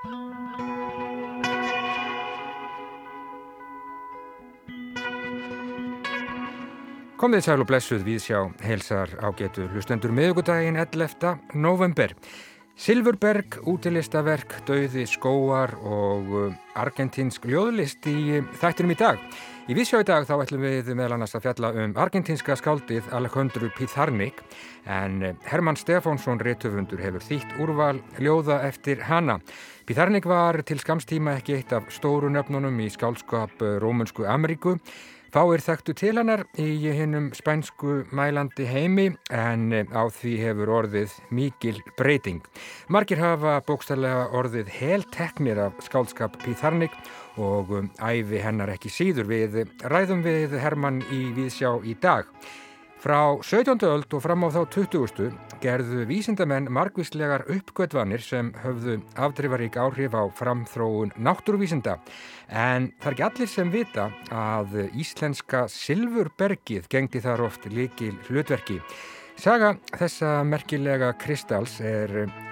Komið sæl og blessuð við sjá helsar ágetu hlustendur miðugudaginn 11. november. Silfurberg, útilistaverk, dauði skóar og uh, argentinsk ljóðlist í uh, þættinum í dag. Í Vísjá í dag þá ætlum við meðal annars að fjalla um argentinska skáldið Alejandro Pizarnik en uh, Herman Stefánsson réttöfundur hefur þýtt úrval ljóða eftir hana. Pizarnik var til skamstíma ekki eitt af stóru nöfnunum í skálskap Rómunsku Ameríku Fáir þekktu til hennar í hinnum spænsku mælandi heimi en á því hefur orðið mikil breyting. Margir hafa bókstallega orðið helteknir af skálskap Píþarnik og um, æfi hennar ekki síður við ræðum við Hermann í Víðsjá í dag. Frá 17. öld og fram á þá 20. gerðu vísindamenn margvíslegar uppgötvanir sem höfðu afdrifarík áhrif á framþróun náttúruvísinda en það er ekki allir sem vita að íslenska Silfurbergið gengdi þar oft líkil hlutverki. Saga þessa merkilega kristáls er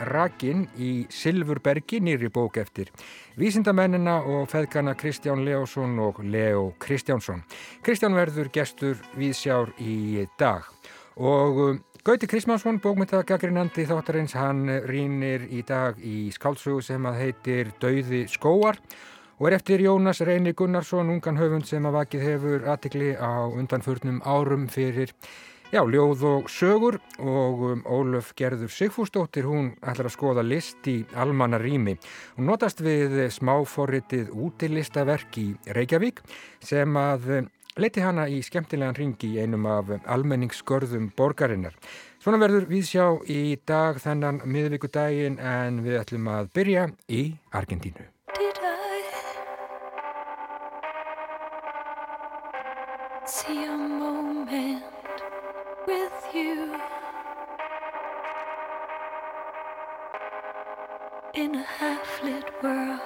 rakin í Silfurbergi nýri bók eftir vísindamennina og feðgana Kristján Leosson og Leo Kristjánsson. Kristján verður gestur við sjár í dag og um, Gauti Krismansson, bókmyndagagrinandi þáttarins, hann rínir í dag í skálsugu sem að heitir Dauði skóar og er eftir Jónas Reyni Gunnarsson, ungan höfund sem að vakið hefur aðtikli á undanförnum árum fyrir Já, ljóð og sögur og um, Ólöf Gerður Sigfúsdóttir, hún ætlar að skoða list í almanna rými. Hún notast við smáforritið útilistaverk í Reykjavík sem að um, leiti hana í skemmtilegan ringi einum af almenningsskörðum borgarinnar. Svona verður við sjá í dag þennan miðvíkudaginn en við ætlum að byrja í Argentínu. See a moment with you in a half-lit world.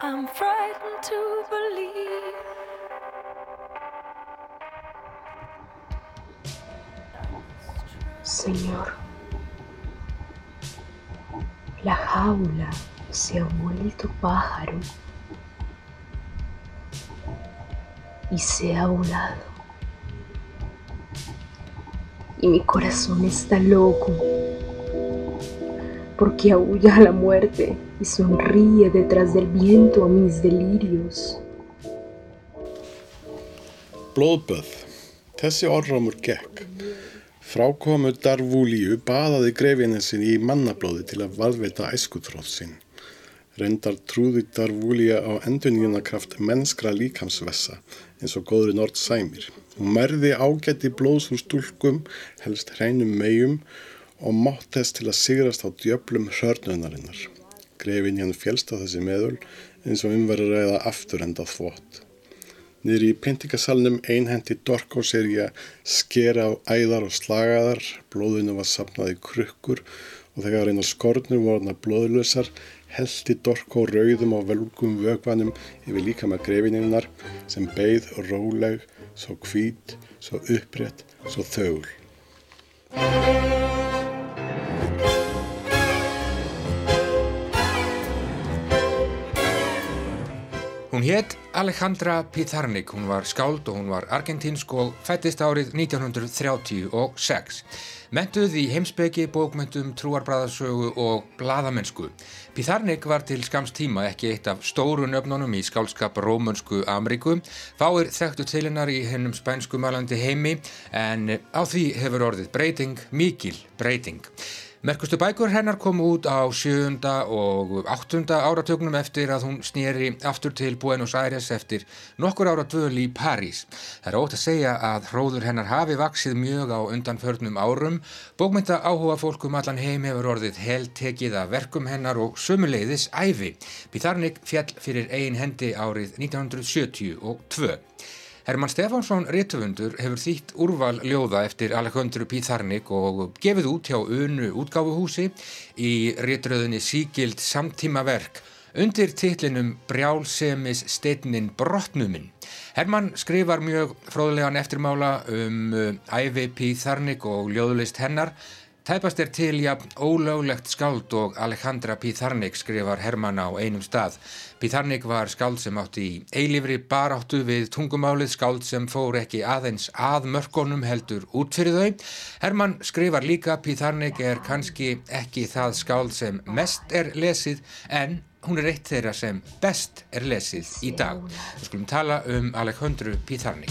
I'm frightened to believe Señor, la jaula se ha vuelto pájaro. Y se ha volado. Y mi corazón está loco porque aúlla a la muerte y sonríe detrás del viento a mis delirios. Blóðböð. Þessi orðramur gekk. Frákomu Darvúlíu baðaði grefinni sinni í mannablóði til að varðveita æskutróð sinn. Reyndar trúði Darvúlíu á endunjónakraft mennskra líkamsvessa eins og góðri Nord Sæmir. Hún mærði ágætti blóðs úr stúlkum, helst hreinum megjum og mátt þess til að sigrast á djöblum hörnunarinnar. Grefin hann fjælst á þessi meðul eins og umverður ræða afturendað þvott. Niður í pintingasalnum einhendi Dorkó serja skera á æðar og slagaðar, blóðinu var sapnað í krukkur og þegar eina skornur voru hann blóðlösar heldi Dorko rauðum á velgum vögvanum yfir líka með grefininnar sem beigð og róleg, svo hvít, svo upprétt, svo þögul. Hún hétt Alejandra Pizarnik, hún var skáld og hún var argentínsk og fættist árið 1936. Mentuð í heimsbyggi, bókmentum, trúarbræðarsögu og bladamennsku. Pizarnik var til skams tíma ekki eitt af stóru nöfnunum í skálskap rómönsku Ameríku. Fáir þekktu til hennar í hennum spænsku mælandi heimi en á því hefur orðið breyting, mikil breyting. Merkustu bækur hennar kom út á sjönda og áttunda áratögnum eftir að hún snýri aftur til Buenos Aires eftir nokkur ára dvöl í París. Það er ótt að segja að hróður hennar hafi vaksið mjög á undanförnum árum. Bókmynda áhuga fólkum allan heim hefur orðið heltekið að verkum hennar og sömuleiðis æfi. Pítharnik fjall fyrir ein hendi árið 1972. Herman Stefánsson Rittufundur hefur þýtt úrval ljóða eftir Alejandro Pizarnik og gefið út hjá Unu útgáfuhúsi í ritröðunni Síkild samtímaverk undir titlinum Brjálsemis steinnin brotnuminn. Herman skrifar mjög fróðlegan eftirmála um uh, ævi Pizarnik og ljóðlist hennar Tæpast er til jafn ólöglegt skáld og Alejandra Pizarnik skrifar Hermann á einum stað. Pizarnik var skáld sem átti í eilifri baráttu við tungumálið skáld sem fór ekki aðeins að mörkonum heldur út fyrir þau. Hermann skrifar líka Pizarnik er kannski ekki það skáld sem mest er lesið en hún er eitt þeirra sem best er lesið í dag. Við skulum tala um Alejandru Pizarnik.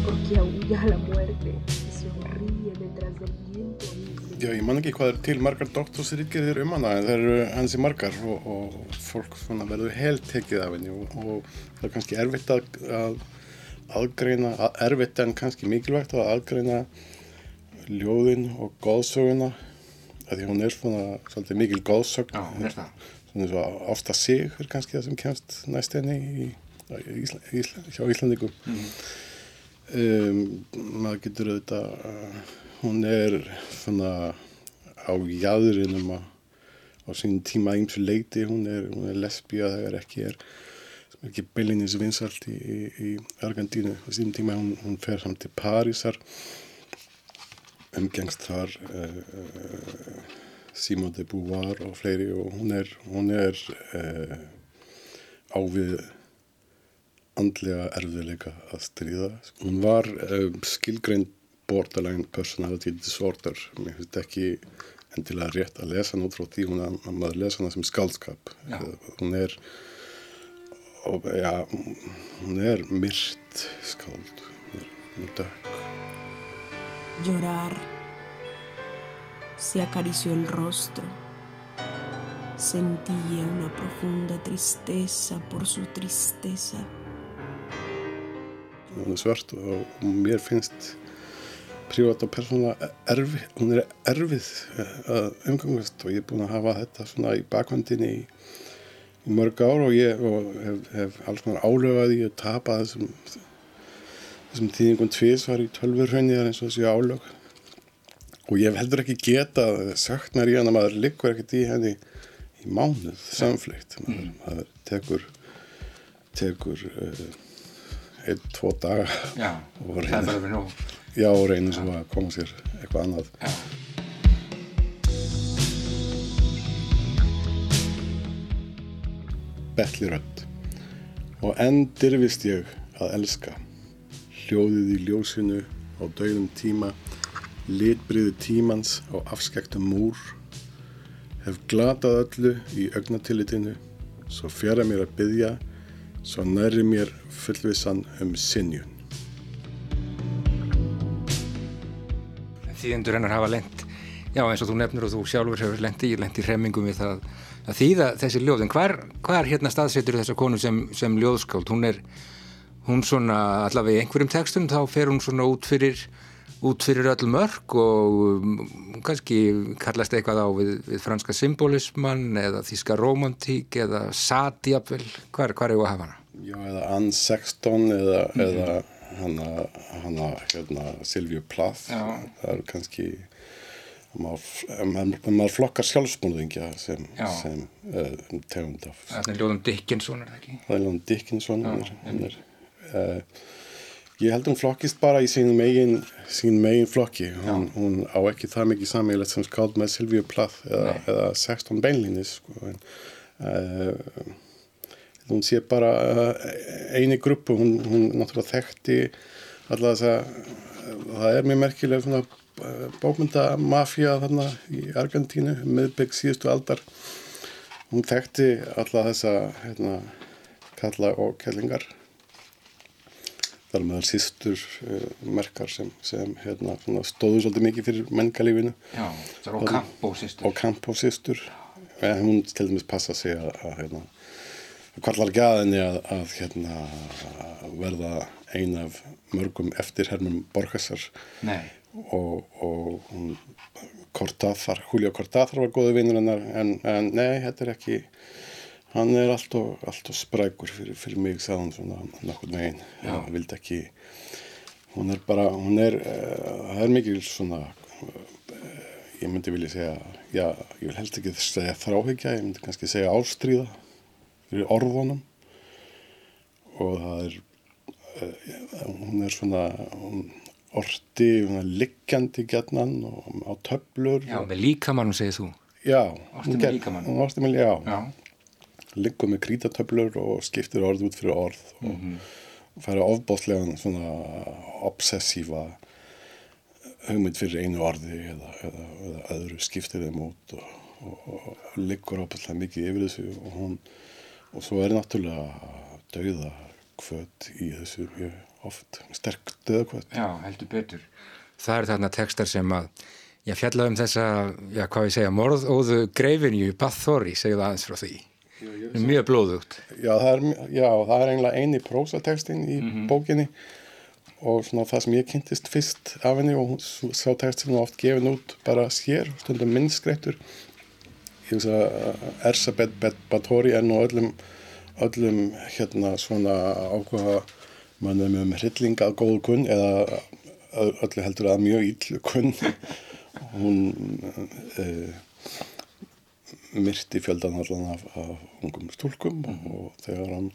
Y mi corazón está loco. que aúlla a la muerte y sonríe detrás del viento. Já, ég man ekki hvað er til margar doktorsritgerðir um hana en það eru hansi margar og, og fólk verður helt tekið af henni og, og það er kannski erfitt að, að aðgreina, að, erfitt en kannski mikilvægt að aðgreina ljóðin og góðsöguna því hún er svona svolítið mikil góðsögn Já, hún er það. Svona svo ásta sig er kannski það sem kemst næst henni í, í Ísla, hjá Íslandikum. Mm -hmm um, maður getur auðvitað uh, hún er svona á jæðurinum á sín tíma einhversu leiti hún er, er lesbíja er ekki er, sem er ekki beilinins vinsalt í, í, í Argentínu. Á sín tíma hún, hún fer samt til Parísar. Umgengst þar uh, uh, Simone de Beauvoir og fleiri og hún er hún er uh, ávið andlega erfiðleika að stríða. Hún var um, skilgrein borderline personality disorder. Mér finnst ekki endilega rétt að lesa nút frá því hún að maður lesa hana sem skaldskap. Já. Hún er og, ja, hún er myrt skald. Hún er dökk. Llorar. Se acarició el rostro. Sentía una profunda tristeza por su tristeza. Hún er svart og mér finnst prívat og persóna erfið, hún er erfið eh, að umgangast og ég er búin að hafa þetta svona í bakvandinni í, í mörg ár og ég og hef, hef alls konar álögaði og tapað þessum þessum tíðingum tvísvar í tölfurhraunniðar eins og þessu álög og ég hef heldur ekki geta sagt mér í hann að maður liggur ekkert í henni í mánuð samfleytt. Maður, maður tekur tekur uh, einn, tvo daga Já, og við nú. Já, og reynir sem að koma sér eitthvað annað. Já. Betli rönd og enn dirfist ég að elska. Hljóðið í ljósinu á dauðum tíma litbriði tímans á afskektum múr. Hef glatað öllu í augnatillitinu svo fjara mér að byggja svo næri mér fullvissan um sinjun. Þýðendur hennar hafa lent, já eins og þú nefnir og þú sjálfur hefur lent í, lent í hremmingum við það að þýða þessi ljóð, en hvað er hérna staðsetur þessa konu sem, sem ljóðskáld? Hún er, hún svona allavega í einhverjum textum þá fer hún svona út fyrir út fyrir öll mörg og um, kannski kallast eitthvað á við, við franska symbolismann eða þíska romantík eða satjapvel, hvað er það að hafa hana? Já, eða Ann Sexton eða, mm eða hana, hana hérna, Silvíu Plath. Það er kannski maður, maður flokkar sjálfsbúnðingja sem, sem uh, tegund af Það er Ljóðan Dickinson, er það ekki? Það er Ljóðan Dickinson Já, er, er, uh, Ég held hún flokkist bara í sín megin, sín megin flokki. Hún, hún á ekki það mikið samílegt sem skáld með Silvíu Plath eða, eða Sexton Beinlinis. Sko. En, uh, hún sé bara uh, eini gruppu. Hún, hún náttúrulega þekkti alltaf þess að það er mjög merkileg svona uh, bókmyndamafja þarna í Argentínu, miðbygg síðustu aldar. Hún þekkti alltaf þessa hérna, kalla og kellingar þar meðal sístur uh, merkar sem, sem hérna, stóðu svolítið mikið fyrir menningalífinu Já, það er og Kampó sístur og Kampó sístur en hún til dæmis passa sig að, að hérna, kvallar gæðinni að, að hérna, verða ein af mörgum eftirhermum Borgesar og, og hún Cortázar, Julio Cortázar var góði vinnur en, en nei, þetta er ekki hann er alltaf, alltaf sprækur fyrir, fyrir mig sagði hann svona nokkur megin hann vildi ekki hún er bara, hún er uh, það er mikil svona uh, ég myndi vilja segja já, ég vil helst ekki segja þráhyggja ég myndi kannski segja ástríða fyrir orðunum. Og það er uh, hún er svona hún orti, hún er liggjandi gætnan og á töflur. Já, með líkamannum segir þú? Já, Orti með líkamann. já, Já, liggur með krítatöflur og skiptir orð út fyrir orð og Mhm. færa ofbáslegan svona obsessífa hugmynd fyrir einu orði eða, eða, eða öðru skiptir þeim út og, og, og liggur ofbáslega mikið yfir þessu og hún og svo er náttúrulega dauða kvöt í þessu mjög oft, sterk dauða kvöt já, heldur betur Það eru þarna textar sem að Já, fjalla um þessa, já, hvað ég segja, morðóðu greifinju, Bathori, segja það aðeins frá því. Mjög blóðugt. Já, það er, já, það er eiginlega eini prósatekstin í bókinni og svona það sem ég kynntist fyrst af henni og sá sem hún oft gefin út bara sér, stundum minnskreittur ég veist að Bet- Báthory er nú öllum öllum hérna svona ákvaða mannum um hrylling að góðu kunn eða öllu heldur að mjög illu kunn. Hún uh, myrti fjöldan allan af, af ungum stúlkum og þegar hann,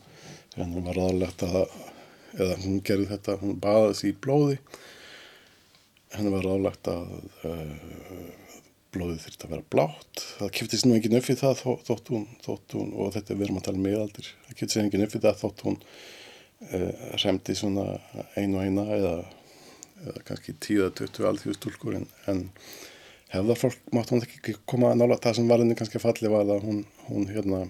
þegar hann var ráðlegt að eða hún gerði þetta, hún baði þessi í blóði. Henni var ráðlegt að uh, blóðið þurfti að vera blátt. Það kiftist nú engin við það þó, þótt, hún, þótt hún, og þetta er erum að tala um miðaldir. Það kiftist engin við það þótt hún uh, remdi svona ein og eina eða, eða kannski 10-20 alþjóðu stúlkur en, en hefða fólk mátt hún ekki koma að nála það sem var henni kannski falli var að hún, hún hérna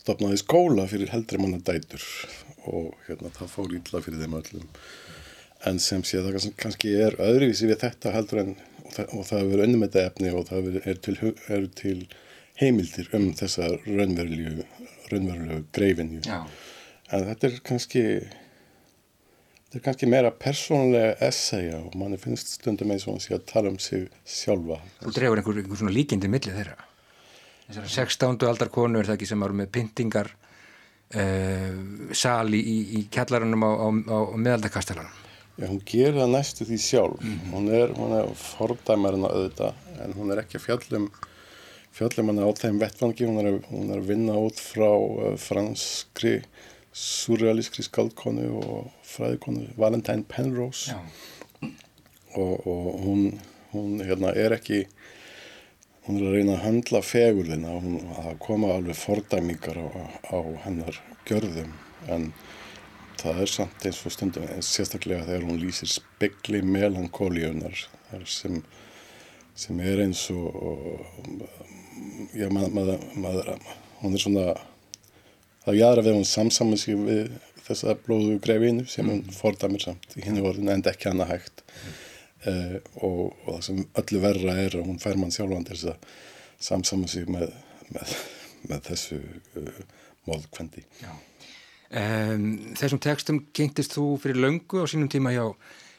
stopnaði skóla fyrir heldri manna dætur og hérna það fór ítla fyrir þeim öllum. En sem sé það kannski- er öðruvísi við þetta heldur en og það, og það hefur önnum þetta efni og það er, til, er til heimildir um þessa raunverulegu raunverulegu greifinju en þetta er kannski þetta er kannski meira persónulega essaya og manni finnst stundum eins og hann sé að tala um sig sjálfa Þú dregur einhver, einhver svona líkindi milli þeirra. Þessar 16. aldar konu er það ekki sem eru með pyntingar uh, sal í, í- í kjallarunum á, á, á meðaldakastalanum. Já, hún gerir það næstu því sjálf. Hún er, hún er fordæmarinn að auðvitað, en hún er ekki fjallum, fjallum hann á þeim vettfangi. Hún er, hún er að vinna út frá uh, franskri, surrealískri skaldkonu og fræðikonu Valentine Penrose. Og, og hún, hún hérna, er ekki, hún er að reyna að höndla fegurðina. Hún, að koma alveg fordæmingar á, á hennar gjörðum, en það er samt eins og stundum eins sérstaklega þegar hún lýsir spekli melankólíunar þar sem, sem er eins og, og já, maður, maður, maður, hún er svona það jæðra við hún samsamið sig við þessa blóðu greifinu sem hún fordæmir samt í henni orðin en ekki hana hægt uh, og, og það sem öllu verra er að hún fær mann sjálfan til þess að samsamið sig með, með, með þessu uh, móðkvendi. Já. Um, þessum textum kynntist þú fyrir löngu á sínum tíma hjá,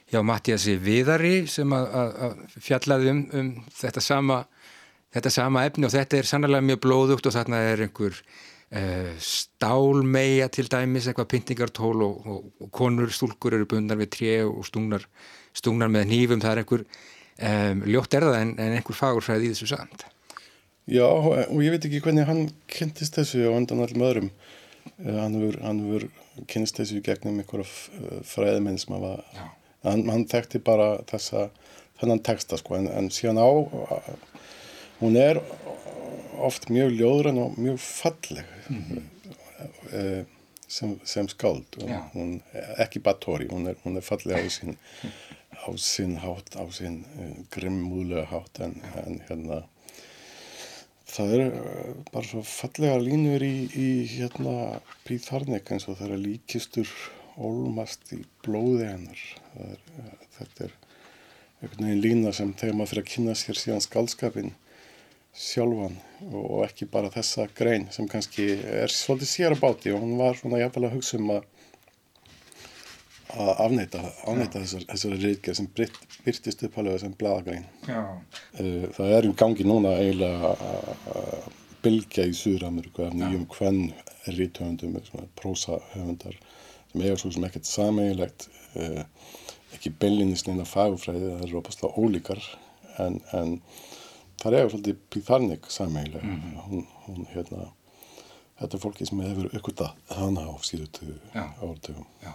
hjá Mattiasi Viðari sem að, að, að fjallaði um, um þetta, sama, þetta sama efni og þetta er sannlega mjög blóðugt og þarna er einhver stálmeia til dæmis, eitthvað pyntingartól og, og, og konur, stúlkur eru bundar við tré og stungnar, stungnar með nýfum, það er einhver um, ljótt er það en, en einhver fagurfræði í þessu samt. Já, og ég veit ekki hvernig hann kynntist þessu og undan allum öðrum. Eh, Hann hefur kynst þessu gegnum einhverja fræðmenn sem hafa, hann, hann þekkti bara þessa, þennan texta sko, en, en síðan á, hún er oft mjög ljóðran og mjög falleg eh, sem, sem skáld. Hún, ekki Batori, hún er, er falleg á sín, á sín hátt, á sín uh, grimmúðlega hátt, en, en hérna, það er uh, bara svo fallega línur í, í hérna Pítharnik eins og það er líkistur ólmast í blóði hennar. Það er, þetta er einhvern veginn lína sem þegar maður fyrir að kynna sér síðan skaldskapin sjálfan og, ekki bara þessa grein sem kannski er svolítið sér að báti og hún var svona jafnvel að hugsa um að að afneita, afneita þessar, þessar reykja sem byrt, byrtist uppalega sem bladagrein. Eh, Það er í gangi núna eiginlega að bylgja í Suður-Ameríku af nýjum hvern rítöfundum, prósahöfundar sem eiga svo sem ekkert sameigilegt, eh, ekki beinlinnist neina fagufræði, það eru opaslega ólíkar en, en það eiga svolítið Pítharnik sameigilega. hún, hún hérna, þetta er fólki sem hefur aukvitað hana á síðutu áratugum. Já,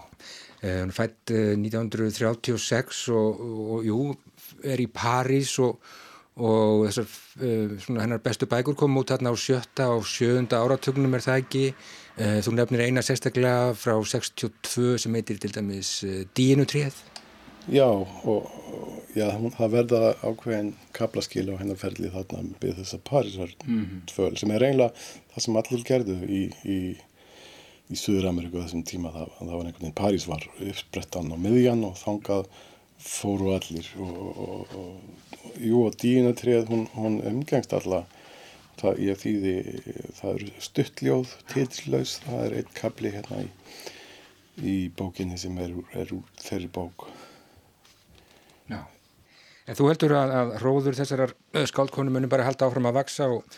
hún fætt 1936 og, og, og jú, er í París og, og þessar svona hennar bestu bækur kom út þarna á sjötta og sjöunda áratugnum er það ekki. Þú nefnir eina sérstaklega frá 62 sem heitir til dæmis Dínutrið. Já, og já, það verða ákveðin kaplaskil á hennar ferli þarna við þessa Parísar mm -hmm. tvöl sem er eiginlega það sem allir gerðu í, í, í Suður-Ameríku þessum tíma það, það var einhvern veginn París var uppbrettan á miðjan og þangað fóru allir og, og, og jú og díinu treð hún, hún umgengst alla það ég þýði það eru stuttljóð, titlaus það er einn kapli hérna í, í bókinni sem er, er úr þeirri bók Já. En þú heldur að, að róður þessar skáldkonu munum bara halda áfram að vaksa og,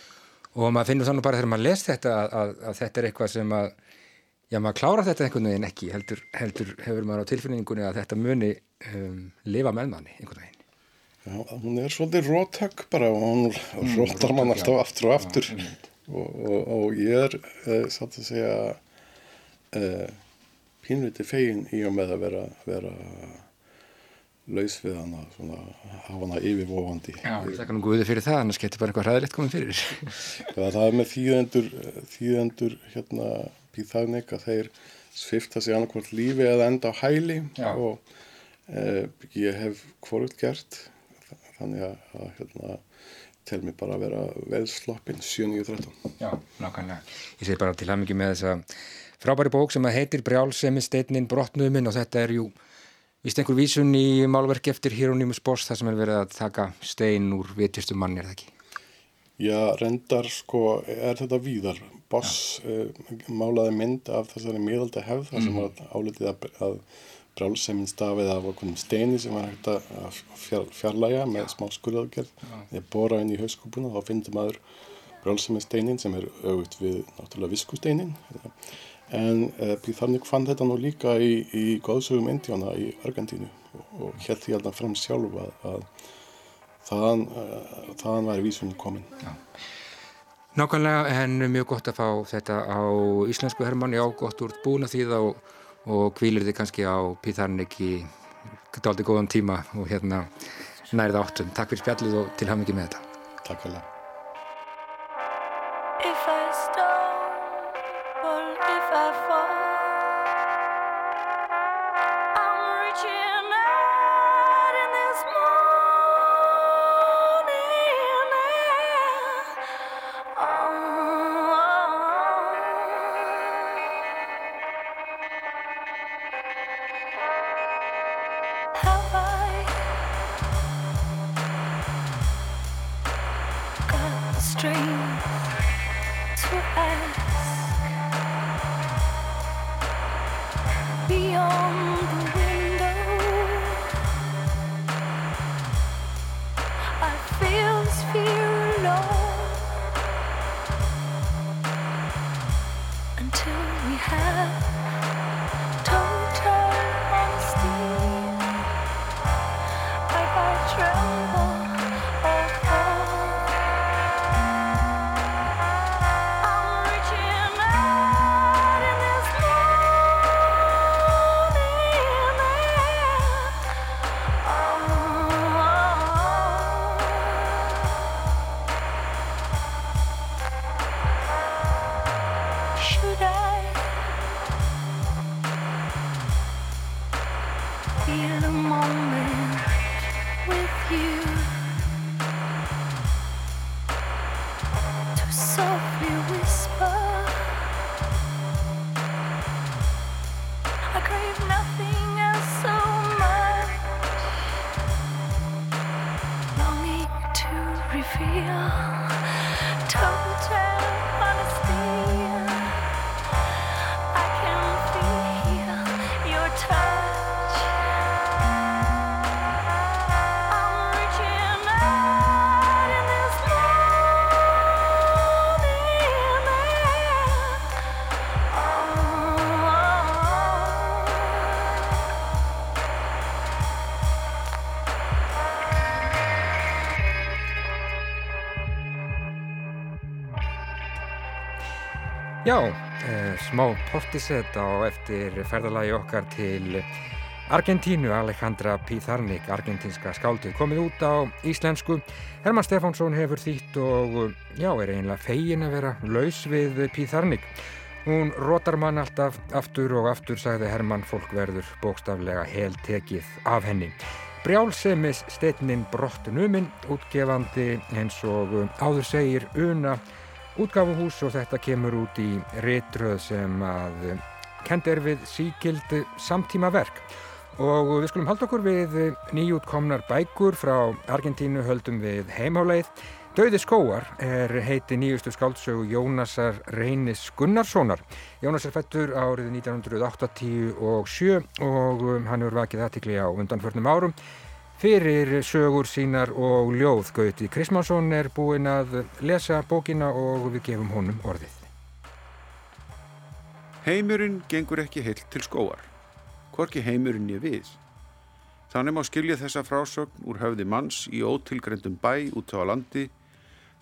og maður finnur þannig bara þegar maður les þetta að, að, að þetta er eitthvað sem að já maður klára þetta einhvern veginn ekki heldur, heldur hefur maður á tilfinningunni að þetta muni um, lifa með manni einhvern veginn. Já, hún er svolítið róttak bara og hún mm, rótar mann alltaf aftur og aftur. Já, og, og, og ég er uh, satt að segja uh, pínviti fegin í og með að vera, vera laus við hana, svona, hafa hana yfirvofandi. Já, það er nú guðið fyrir það, annars getur bara eitthvað ræðilegt komið fyrir. það, það er með þýðendur, þýðendur hérna píþagnik að þeir svifta sig annarkvæmt lífi eða enda á hæli Já. og eh, ég hef hvorult gert, þannig að, hérna, tel mér bara að vera veðsloppin 7.13. Já, nákvæmlega. Ég segi bara til haf mikið með þessa frábæri bók sem heitir Brjálsemi steinin brotnuðminn og þetta er jú Vist einhver vísun í málverk eftir Hieronymus Boss þar sem er verið að taka stein úr vitjastum manni, er það ekki? Já, rendar sko, er þetta víðar. Boss uh, málaði mynd af þessari miðalda hefð þar sem mm. var álitið að, að brálseminn stafið af okkur steini sem var hægt að fjar, fjarlæga með smá skurðaðgerð. Þegar bóra inn í hauskúpuna þá finnir maður brálseminn steinin sem er auðvitt við náttúrulega viskusteinin. En uh, Píþarnik fann þetta nú líka í, í góðsögum Indíana í Argentínu og, held því alltaf frem sjálf að, að þaðan, uh, þaðan væri vísunni komin Já. Nákvæmlega en mjög gott að fá þetta á íslensku Hermann, já gott úr búna því þá og kvílir þið kannski á Píþarnik í daldi góðan tíma og hérna nærið áttum. Takk fyrir spjallið og til hafmyggi með þetta. Takk fyrir until we have Já, eh, smá portisett á eftir ferðalagi okkar til Argentínu, Alejandra Pizarnik, argentínska skáldið, komið út á íslensku. Herman Stefánsson hefur þýtt og já, er einlega fegin að vera laus við Pizarnik. Hún rotar mann alltaf aftur og aftur, sagði Herman, fólk verður bókstaflega heltekið af henni. Brjálsemis steitnin brott numinn, útgefandi eins og áður segir Una útgafuhús og þetta kemur út í réttröð sem að kend er við síkild samtíma verk og við skulum halda okkur við nýjútkomnar bækur frá Argentínu höldum við heimáleið. Dauði skóar er heiti nýjustu skáldsögu Jónasar Reynis Gunnarssonar. Jónas er fættur árið 1987 og hann hefur vakið aðtikli á undanförnum árum. Fyrir sögur sínar og ljóð Gauti Krismansson er búinn að lesa bókina og við gefum honum orðið. Heimurinn gengur ekki heilt til skóar hvorki heimurinn ég við. Þannig má skilja þessa frásögn úr höfði manns í ótilgrendum bæ út á landi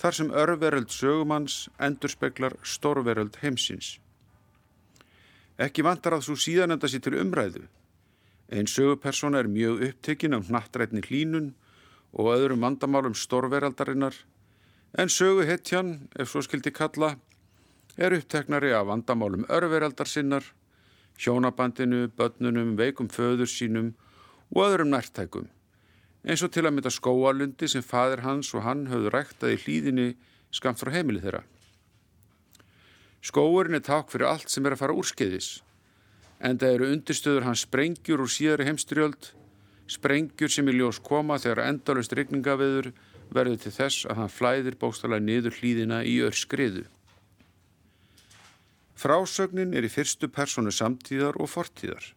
þar sem örveröld sögumanns endurspeglar stórveröld heimsins. Ekki vantar að þú síðan enda sér til umræðu. Einn sögupersona er mjög upptekinn af nattrætni hlínun og öðrum vandamálum stórveraldarinnar en söguhetjan, ef svo skildi kalla, er uppteknari af vandamálum örveraldar sinnar hjónabandinu, börnunum, veikum föður sínum og öðrum nærtækum, eins og til að mynda skóalundi sem fadir hans og hann höfðu ræktað í hlýðinni skamt frá heimili þeirra. Skóurinn er takk fyrir allt sem er að fara úrskeiðis, en það eru undirstöður hans sprengjur úr síðari heimstyrjöld, sprengjur sem í ljós koma þegar endalust regningaveður verður til þess að hann flæðir bókstala niður hlýðina í örskriðu. Frásögnin er í fyrstu personu samtíðar og fortíðar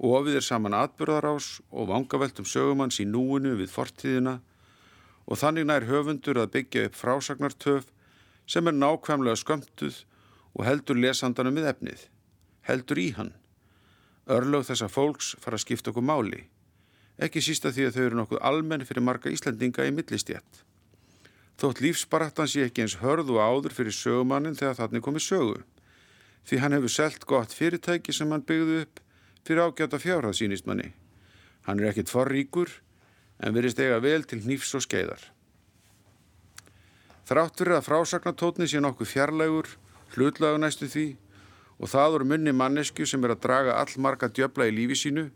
og ofið er saman atbyrðarás og vangaveltum sögumanns í núinu við fortíðina og þannig nær höfundur að byggja upp frásagnartöf sem er nákvæmlega skömmtuð og heldur lesandanum með efnið, heldur í hann. Örlög þessa fólks fara að skipta okkur máli, ekki sísta því að þau eru nokkuð almenn fyrir marga Íslandinga í millistjætt. Þótt lífsbarattan sé ekki eins hörð og áður fyrir sögumannin þegar þannig komið sögu því hann hefur selt gott fyrirtæki sem hann byggði upp fyrir ágjáta fjárhað sínistmanni. Hann er ekkit forríkur en verist eiga vel til nýfs og skeiðar. Þrátt fyrir að frásagnatótni sé nokkuð fjarlægur, hlutlagu næstu því og það voru munni mannesku sem er að draga all marga djöbla í lífi sínu,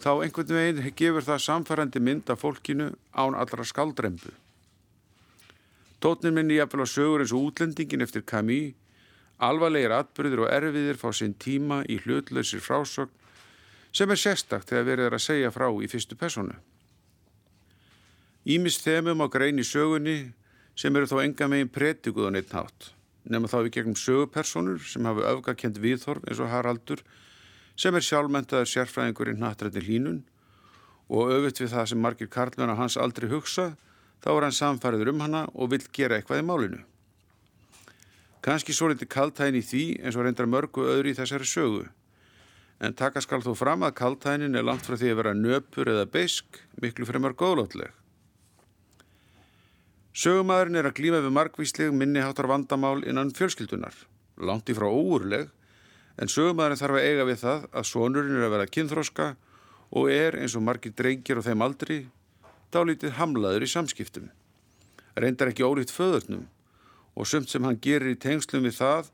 þá einhvern veginn gefur það samfærandi mynd af fólkinu án allra skaldrembu. Tótnin minni jafnvel á sögur eins og útlendingin eftir Camus Alvarlegir atbyrðir og erfiðir fá sinn tíma í hlutlausir frásögn sem er sérstakt þegar verið er að segja frá í fyrstu personu. Ímist þemum á grein í sögunni sem eru þó enga megin pretikuð á neitt nátt, nema þá við gegnum sögupersonur sem hafa öfgakent viðhorf eins og Haraldur sem er sjálfmentaður sérfræðingurinn nattrætni hlínun og öfitt við það sem margir karluna hans aldrei hugsa, þá er hann samfæriður um hana og vil gera eitthvað í málinu. Kanski svo litið kaltæðin í því eins og reyndar mörgu öðru í þessari sögu. En taka skal þó fram að kaltæðinin er langt frá því að vera nöpur eða beisk, miklu fremar góðlótleg. Sögumæðurinn er að glýma við margvísleg minniháttar vandamál innan fjölskyldunar. Langt í frá óurleg, en sögumæðurinn þarf að eiga við það að sonurinn er að vera kynþróska og er eins og margir drengir og þeim aldri dálítið hamlaður í samskiptum. Reyndar ekki ólíkt föðurnum og sumt sem hann gerir í tengslum við það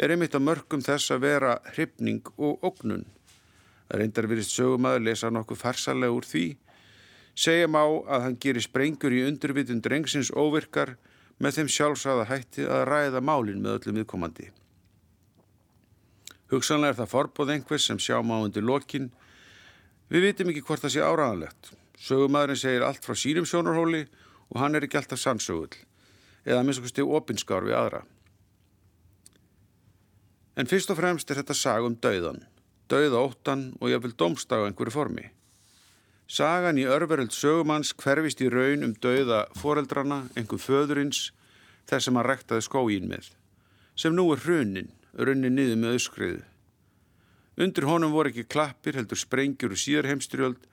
er einmitt að mörgum þess að vera hrypning og ógnun. Reyndar virist sögumæður lesa nokkuð farsalega úr því, segjum á að hann gerir sprengur í undurvitund drengsins óvirkar með þeim sjálfsagða hætti að ræða málinn með öllum viðkomandi. Hugsanlega er það forbóð einhvers sem sjá má undir lokin. Við vitum ekki hvort það sé áraðanlegt. Sögumæðurinn segir allt frá sínum sjónarhóli og hann er ekki alltaf sannsögull eða minnst okkur stið opinskár við aðra. En fyrst og fremst er þetta sag um dauðan, dauða óttan og ég vil domsta á einhverju formi. Sagan í örveröld sögumanns hverfist í raun um dauða foreldrana, einhver föðurins, þess sem hann rektaði skógin með, sem nú er hrunin, runnin niður með öskriðu. Undir honum voru ekki klappir, heldur sprengjur og síðar heimstyrjöld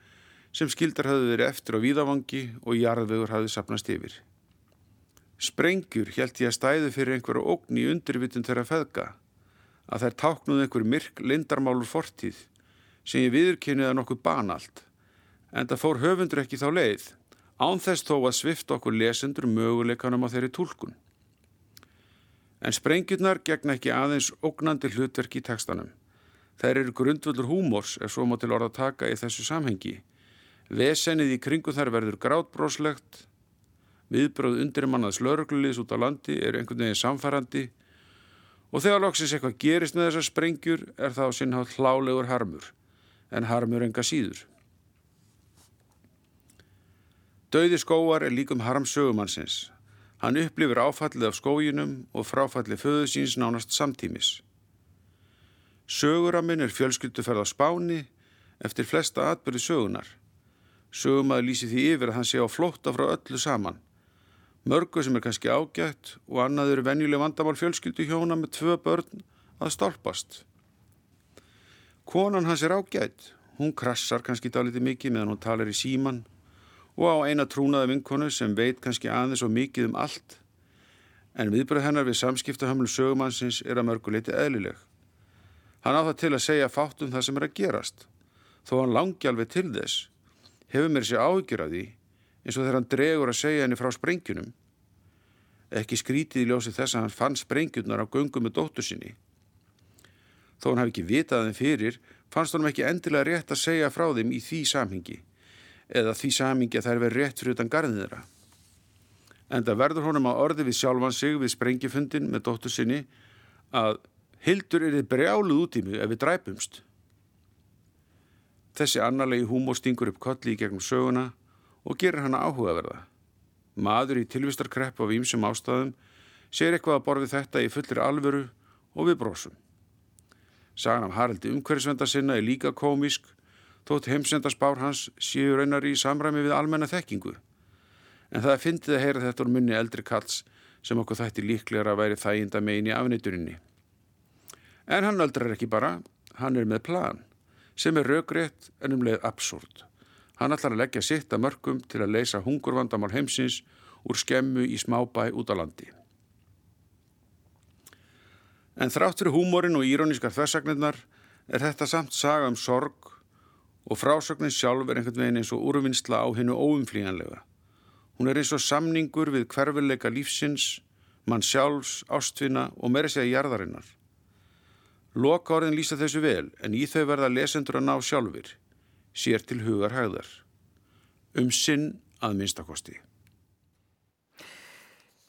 sem skildar hafði verið eftir á víðavangi og jarðvegur hafði sapnast yfir. Sprengjur held ég að stæðu fyrir einhverju ógn í undirvitun þeirra feðga. að þær táknuðu einhver myrk lindarmálur fortíð sem ég viðurkynniða nokkuð banalt en það fór höfundur ekki þá leið án þess þó að svift okkur lesendur möguleikanum á þeirri tólkun. En sprengjurnar gegna ekki aðeins ógnandi hlutverk í tekstanum. Þær eru grundvöldur húmors ef svo má til orða taka í þessu samhengi. Vesennið í kringu þær verður grátbróslegt, viðbröð undir mannaðs lauruglulis út á landi eru einhvern veginn samfærandi og þegar loksins eitthvað gerist með þessar sprengjur er það á sinnhátt hlálegur harmur en harmur enga síður. Dauði skóar er líkum harm sögumannsins. Hann upplifir áfallið af skóginum og fráfallið föðu síns nánast samtímis. Söguraminn er fjölskylduferð á spáni eftir flesta atbyrði sögunar. Sögumæður lýsi því yfir að hann sé á flótta frá öllu saman. Mörgu sem er kannski ágætt og annað eru venjuleg vandamál fjölskyldu hjóna með tvö börn að stálpast. Konan hans er ágætt. Hún krassar kannski dálítið mikið meðan hún talar í síman og á eina trúnaða vinkonu sem veit kannski aðeins og mikið um allt. En viðbröð hennar við samskiptahamlu sögumannsins er að mörguleiti eðlileg. Hann á það til að segja fátt um það sem er að gerast. Þó hann langi alveg til þess. Hefur mér sér áhyggjur af því eins og þegar hann dregur að segja henni frá sprengjunum. Ekki skrítið í ljósi þess að hann fann sprengjurnar á göngum með dóttur sinni. Þó hann hafi ekki vitað þeim fyrir, fannst hann ekki endilega rétt að segja frá þeim í því samhengi, eða því samhengi að þær veri rétt fyrir utan garðin þeirra. En það verður honum að orði við sjálfan sig við sprengifundin með dóttur sinni að hildur er þið brjáluð út í mig ef við dræpumst. Þessi annarlegi húmor stingur upp kolli í gegnum söguna og gerir hana áhugaverða. Maður í tilvistarkrepp af ímsum ástæðum sér eitthvað að borfi þetta í fullir alvöru og við brósum. Sagan af Haraldi umhverfisvenda sinna er líka komisk þótt heimsendarspár hans séu raunar í samræmi við almenna þekkingu. En það fyndið að heyra þetta úr munni eldri kalls sem okkur þætti líklegra að væri þæginda megin í afniturinni. En hann öldrar ekki bara, hann er með plan sem er raugrétt en um leið absúrt. Hann ætlar að leggja sitt að mörgum til að leysa hungurvandamál heimsins úr skemmu í smábæ út á landi. En þrátt fyrir húmórin og írónískar þversagnirnar er þetta samt saga um sorg og frásögnin sjálf er einhvern veginn eins og úrvinnsla á hennu óumflíjanlega. Hún er eins og samningur við hverfuleika lífsins, mann sjálfs, ástfina og meira segja jarðarinnar. Loka orðin lýsa þessu vel en í þau verða lesendur að ná sjálfur, sér til hugar hægðar. Um sinn að minnstakosti.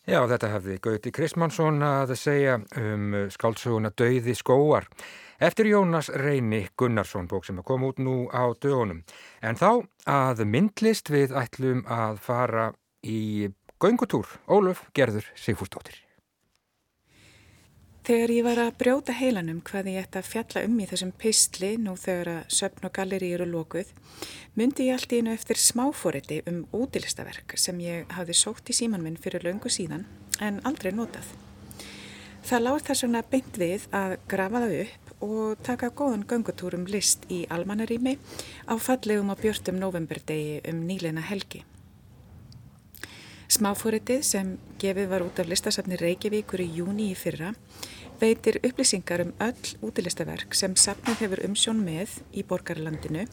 Já, þetta hefði Gauti Kristmannsson að segja um skáldsöguna Dauði skóar eftir Jónas Reyni Gunnarsson bók sem kom út nú á dögunum. En þá að myndlist við ætlum að fara í göngutúr Óluf Gerður Sigfúrsdóttir. Þegar ég var að brjóta heilanum hvað ég ætti að fjalla um í þessum pistli nú þegar að söpn og galleri eru lókuð, myndi ég allt í einu eftir smáfóriti um útilistaverk sem ég hafði sótt í síman minn fyrir löngu síðan en aldrei notað. Það láð þess vegna beint við að grafa það upp og taka góðan göngutúrum list í almannarími á fallegum og björtum novemberdegi um nýleina helgi. Smáfóritið sem gefið var út af listasafni Reykjavíkur í júni í fyrra veitir upplýsingar um öll útilistaverk sem safnið hefur umsjón með í borgarlandinu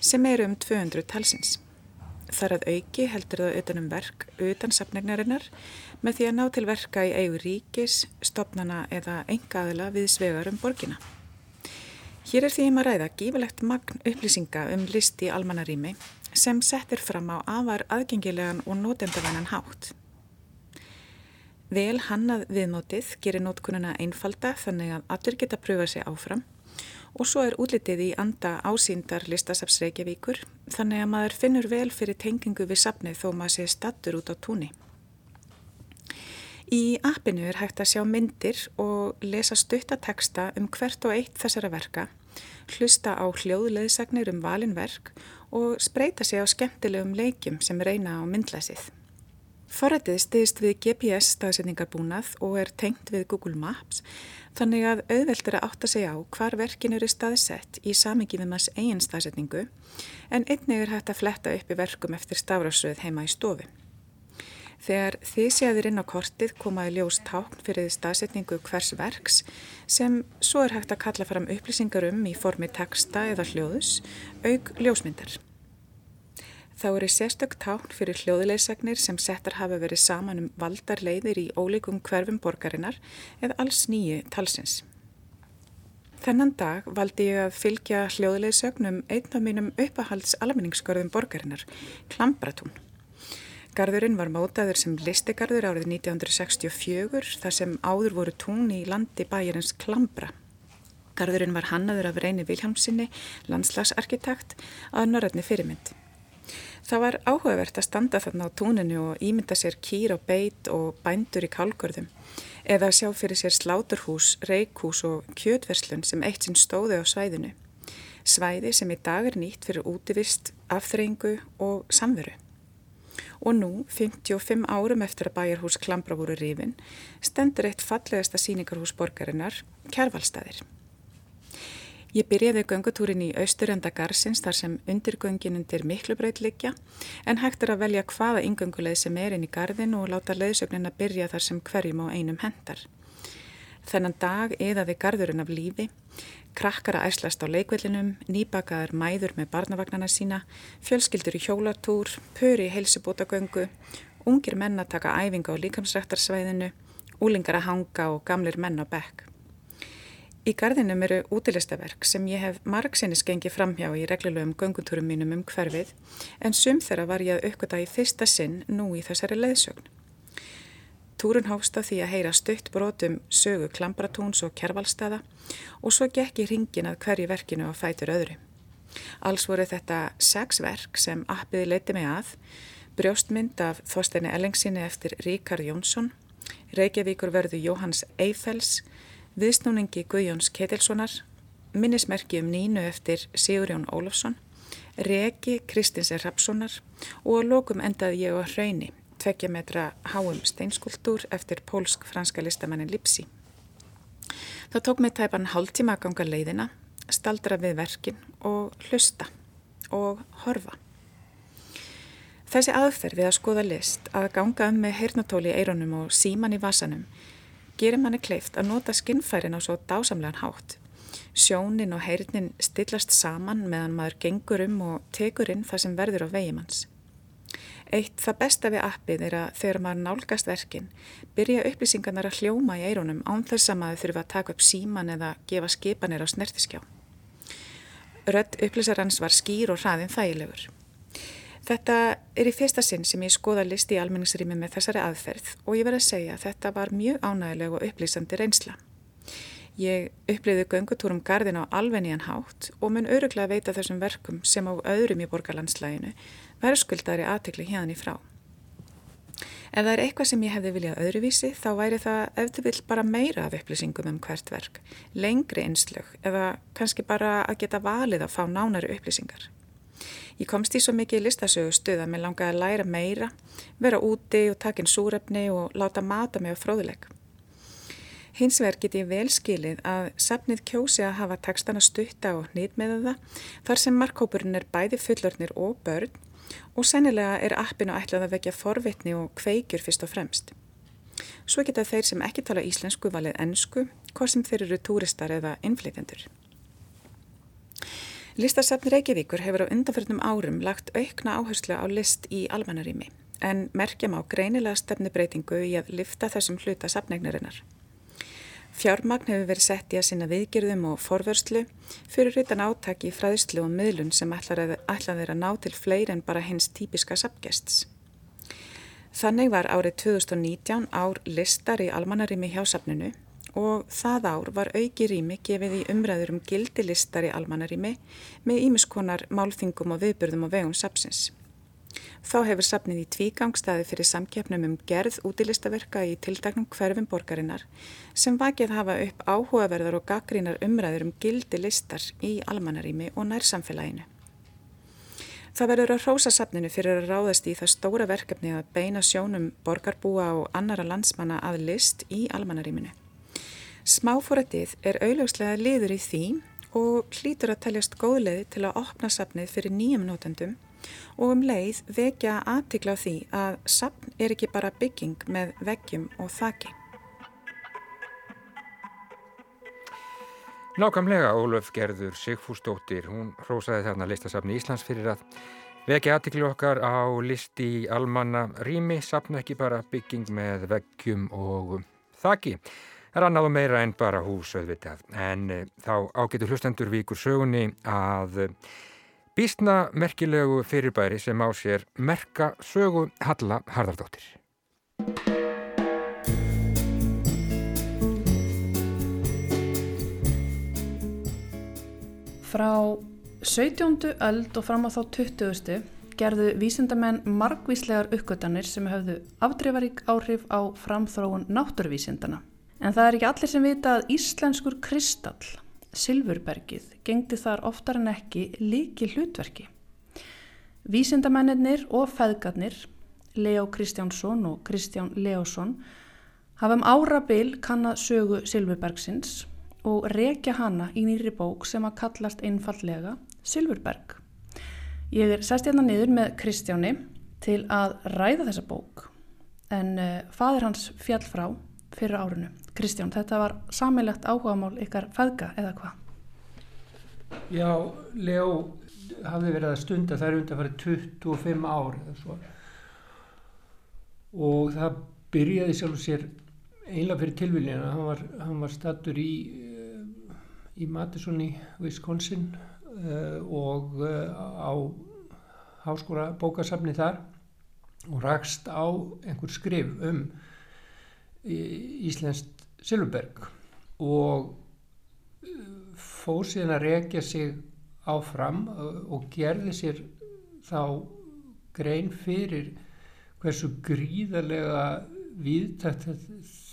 sem eru um 200 talsins. Þar að auki heldur það utan um verk utan safnegnarinnar með því að ná til verka í eigu ríkis, stopnana eða engaðila við svegar um borgina. Hér er því um að ræða gífilegt magn upplýsinga um list í almannarími sem settir fram á afar aðgengilegan og nótendavænan hátt. Vel hannað viðmótið gerir nótkununa einfalda þannig að allir geta pröfa sig áfram og svo er útlitið í anda ásýndar listasafs Reykjavíkur þannig að maður finnur vel fyrir tengingu við safnið þó maður sé stattur út á túnni. Í appinu er hægt að sjá myndir og lesa stuttateksta um hvert og eitt þessara verka, hlusta á hljóðleðsagnir um valinverk og spreita sig á skemmtilegum leikjum sem reyna á myndlæsið. Forrætið stiðist við GPS staðsetningarbúnað og er tengt við Google Maps þannig að auðvelt er að átta sig á hvar verkin eru staðsett í samingi við maður eigin staðsetningu en einnig er hægt að fletta upp í verkum eftir stafrásröð heima í stofu. Þegar þið séðir inn á kortið komaði ljós tákn fyrir staðsetningu hvers verks sem svo er hægt að kalla fram upplýsingar um í formi texta eða hljóðus, auk ljósmyndar. Þá eru sérstök tákn fyrir hljóðulegsagnir sem settar hafa verið saman um valdar leiðir í ólíkum hverfum borgarinnar eða alls nýju talsins. Þennan dag valdi ég að fylgja hljóðulegsögnum einn af mínum uppahalds almenningskörðum borgarinnar, Klambratún. Garðurinn var mótaður sem listegarður árið 1964 þar sem áður voru tún í landi bæjarins Klambra. Garðurinn var hannaður af reyni Viljámsinni, landslagsarkitekt, að norðarni fyrirmynd. Það var áhugavert að standa þarna á túninu og ímynda sér kýr og beit og bændur í kálgörðum eða að sjá fyrir sér sláturhús, reikhús og kjötverslun sem eitt sinn stóði á svæðinu. Svæði sem í dag er nýtt fyrir útivist, afþreyingu og samveru og nú, 55 árum eftir að bæjarhús Klambra voru rifin, stendur eitt fallegasta síningarhús borgarinnar, Kjærvalstaðir. Ég byrjaði göngutúrin í austurenda garsins þar sem undirgöngin undir miklu breyt liggja en hægt er að velja hvaða yngönguleið sem er inn í gardin og láta leiðsögnin að byrja þar sem hverjum á einum hendar. Þennan dag eðaði gardurinn af lífi, krakkar að æslast á leikvellinum, nýbakaðar mæður með barnavagnana sína, fjölskyldur í hjólartúr, pöri í heilsubótagöngu, ungir menn að taka æfinga á líkamsræktarsvæðinu, úlingar að hanga og gamlir menn á bekk. Í gardinum eru útilistaverk sem ég hef margsinnis gengið framhjá í reglulegum göngutúrum mínum um hverfið en sum þeirra var ég að aukvita í fyrsta sinn nú í þessari leðsögn. Túrun hófst á því að heyra stutt brotum sögu klambratúns og kervalstaða og svo gekk í ringin að hverju verkinu á fætur öðru. Alls voru þetta sex verk sem appiði leiti mig að, brjóstmynd af Þorsteini Ellingsinni eftir Ríkard Jónsson, Reykjavíkur verðu Jóhanns Eifels, viðsnúningi Guðjóns Ketilssonar, minnismerki um nínu eftir Sigurjón Ólafsson, Reki Kristins Rapssonar og að lokum endaði ég á hrauni tveggja metra háum steinskultúr eftir pólsk-franska listamannin Lipsi. Það tók mig tæpan hálftíma að ganga leiðina, staldra við verkin og hlusta og horfa. Þessi aðferð við að skoða list, að ganga um með heyrnatóli í eironum og síman í vasanum, gerir manni kleift að nota skinnfærin á svo dásamlegan hátt. Sjónin og heyrnin stillast saman meðan maður gengur um og tekur inn það sem verður á vegimanns. Eitt það besta við appið er að þegar maður nálgast verkin byrja upplýsingarnar að hljóma í eironum án þess að maður þurfa að taka upp síman eða gefa skipanir á snertiskjá. Rödd upplýsarans var skýr og hraðin þægilegur. Þetta er í fyrsta sinn sem ég skoða listi í almenningsrými með þessari aðferð og ég verði að segja að þetta var mjög ánægileg og upplýsandi reynsla. Ég upplýði göngutúrum gardin á alvegnían hátt og mun öruglega veita þessum verkum sem á öðrum í borgarlandslæginu verðskuldari aðtekli hérna í frá. Ef það er eitthvað sem ég hefði viljað öðruvísi þá væri það eftir vill bara meira af upplýsingum um hvert verk, lengri einslög eða kannski bara að geta valið að fá nánari upplýsingar. Ég komst í svo mikið listasögu stuð að mér langaði að læra meira, vera úti og takin súrefni og láta mata mig á fróðuleik. Hins vegar get ég vel skilið að safnið kjósi að hafa takstana stutta og nýtt með það þar sem markkópurinn er bæði fullornir og börn og sennilega er appinu ætlað að vekja forvitni og kveikjur fyrst og fremst. Svo geta þeir sem ekki tala íslensku valið ennsku, hvað sem þeir eru túristar eða innflytjendur. Listasafn Reykjavíkur hefur á undanförnum árum lagt aukna áherslu á list í almannarími en merkjum á greinilega stefnubreitingu í að lifta þessum hluta safnegnarinnar. Fjármagn hefur verið sett í að sinna viðgerðum og forvörslu fyrir utan átaki í fræðslu og miðlun sem ætlað er að ná til fleiri en bara hins típiska sapgests. Þannig var árið 2019 ár listar í almannarími hjá sapninu og það ár var auki rými gefið í umræður um gildi listar í almannarími með ímiskonar málþingum og viðbörðum á vegum sapsins. Þá hefur sapnið í tvígangstaði fyrir samkeppnum um gerð útilistaverka í tildagnum hverfum borgarinnar sem vakið hafa upp áhugaverðar og gaggrínar umræður um gildi listar í almannarími og nærsamfélaginu. Það verður að hrósa sapninu fyrir að ráðast í það stóra verkefni að beina sjónum borgarbúa og annara landsmanna að list í almannaríminu. Smáfórættið er auðljóslega liður í því og hlýtur að teljast góðleði til að opna sapnið fyrir nýjum nótendum og um leið vekja aðtikla á því að sapn er ekki bara bygging með veggjum og þakki. Nákvæmlega Ólöf Gerður Sigfúsdóttir, hún rósaði þarna listasafni Íslands fyrir að vekja aðtikli okkar á listi almanna rými, sapna ekki bara bygging með veggjum og þakki. Það er annað og meira en bara hús auðvitað, en e, þá ágetur hlustendur vikur sögunni að býstna merkilegu fyrirbæri sem á sér merka sögu Halla Hardardóttir. Frá 17. öld og fram á þá 20. gerðu vísindamenn margvíslegar uppgötanir sem höfðu afdreifarík áhrif á framþróun náttúruvísindana. En það er ekki allir sem vita að íslenskur kristall, Silfurbergið, gengdi þar oftar en ekki líki hlutverki. Vísindamennir og feðgarnir, Leo Kristjánsson og Kristján Leosson, hafum árabil kannad sögu Silfurbergsins og rekja hana í nýri bók sem að kallast einfallega Silfurberg. Ég er sest hérna niður með Kristjáni til að ræða þessa bók en uh, fadir hans fjall frá fyrir árinu. Kristján, þetta var samilegt áhugamál ykkar feðga eða hvað? Já, Leo hafði verið að stunda er undan fara 25 ár eða svo og það byrjaði sjálf sér einlega fyrir tilviljana, hann var, var stattur í í Madison í Wisconsin uh, og uh, á háskóla bókasafni þar og rakst á einhver skrif um Íslenskt Silverberg og fór síðan að rekja sig áfram og gerði sér þá grein fyrir hversu gríðarlega viðtækt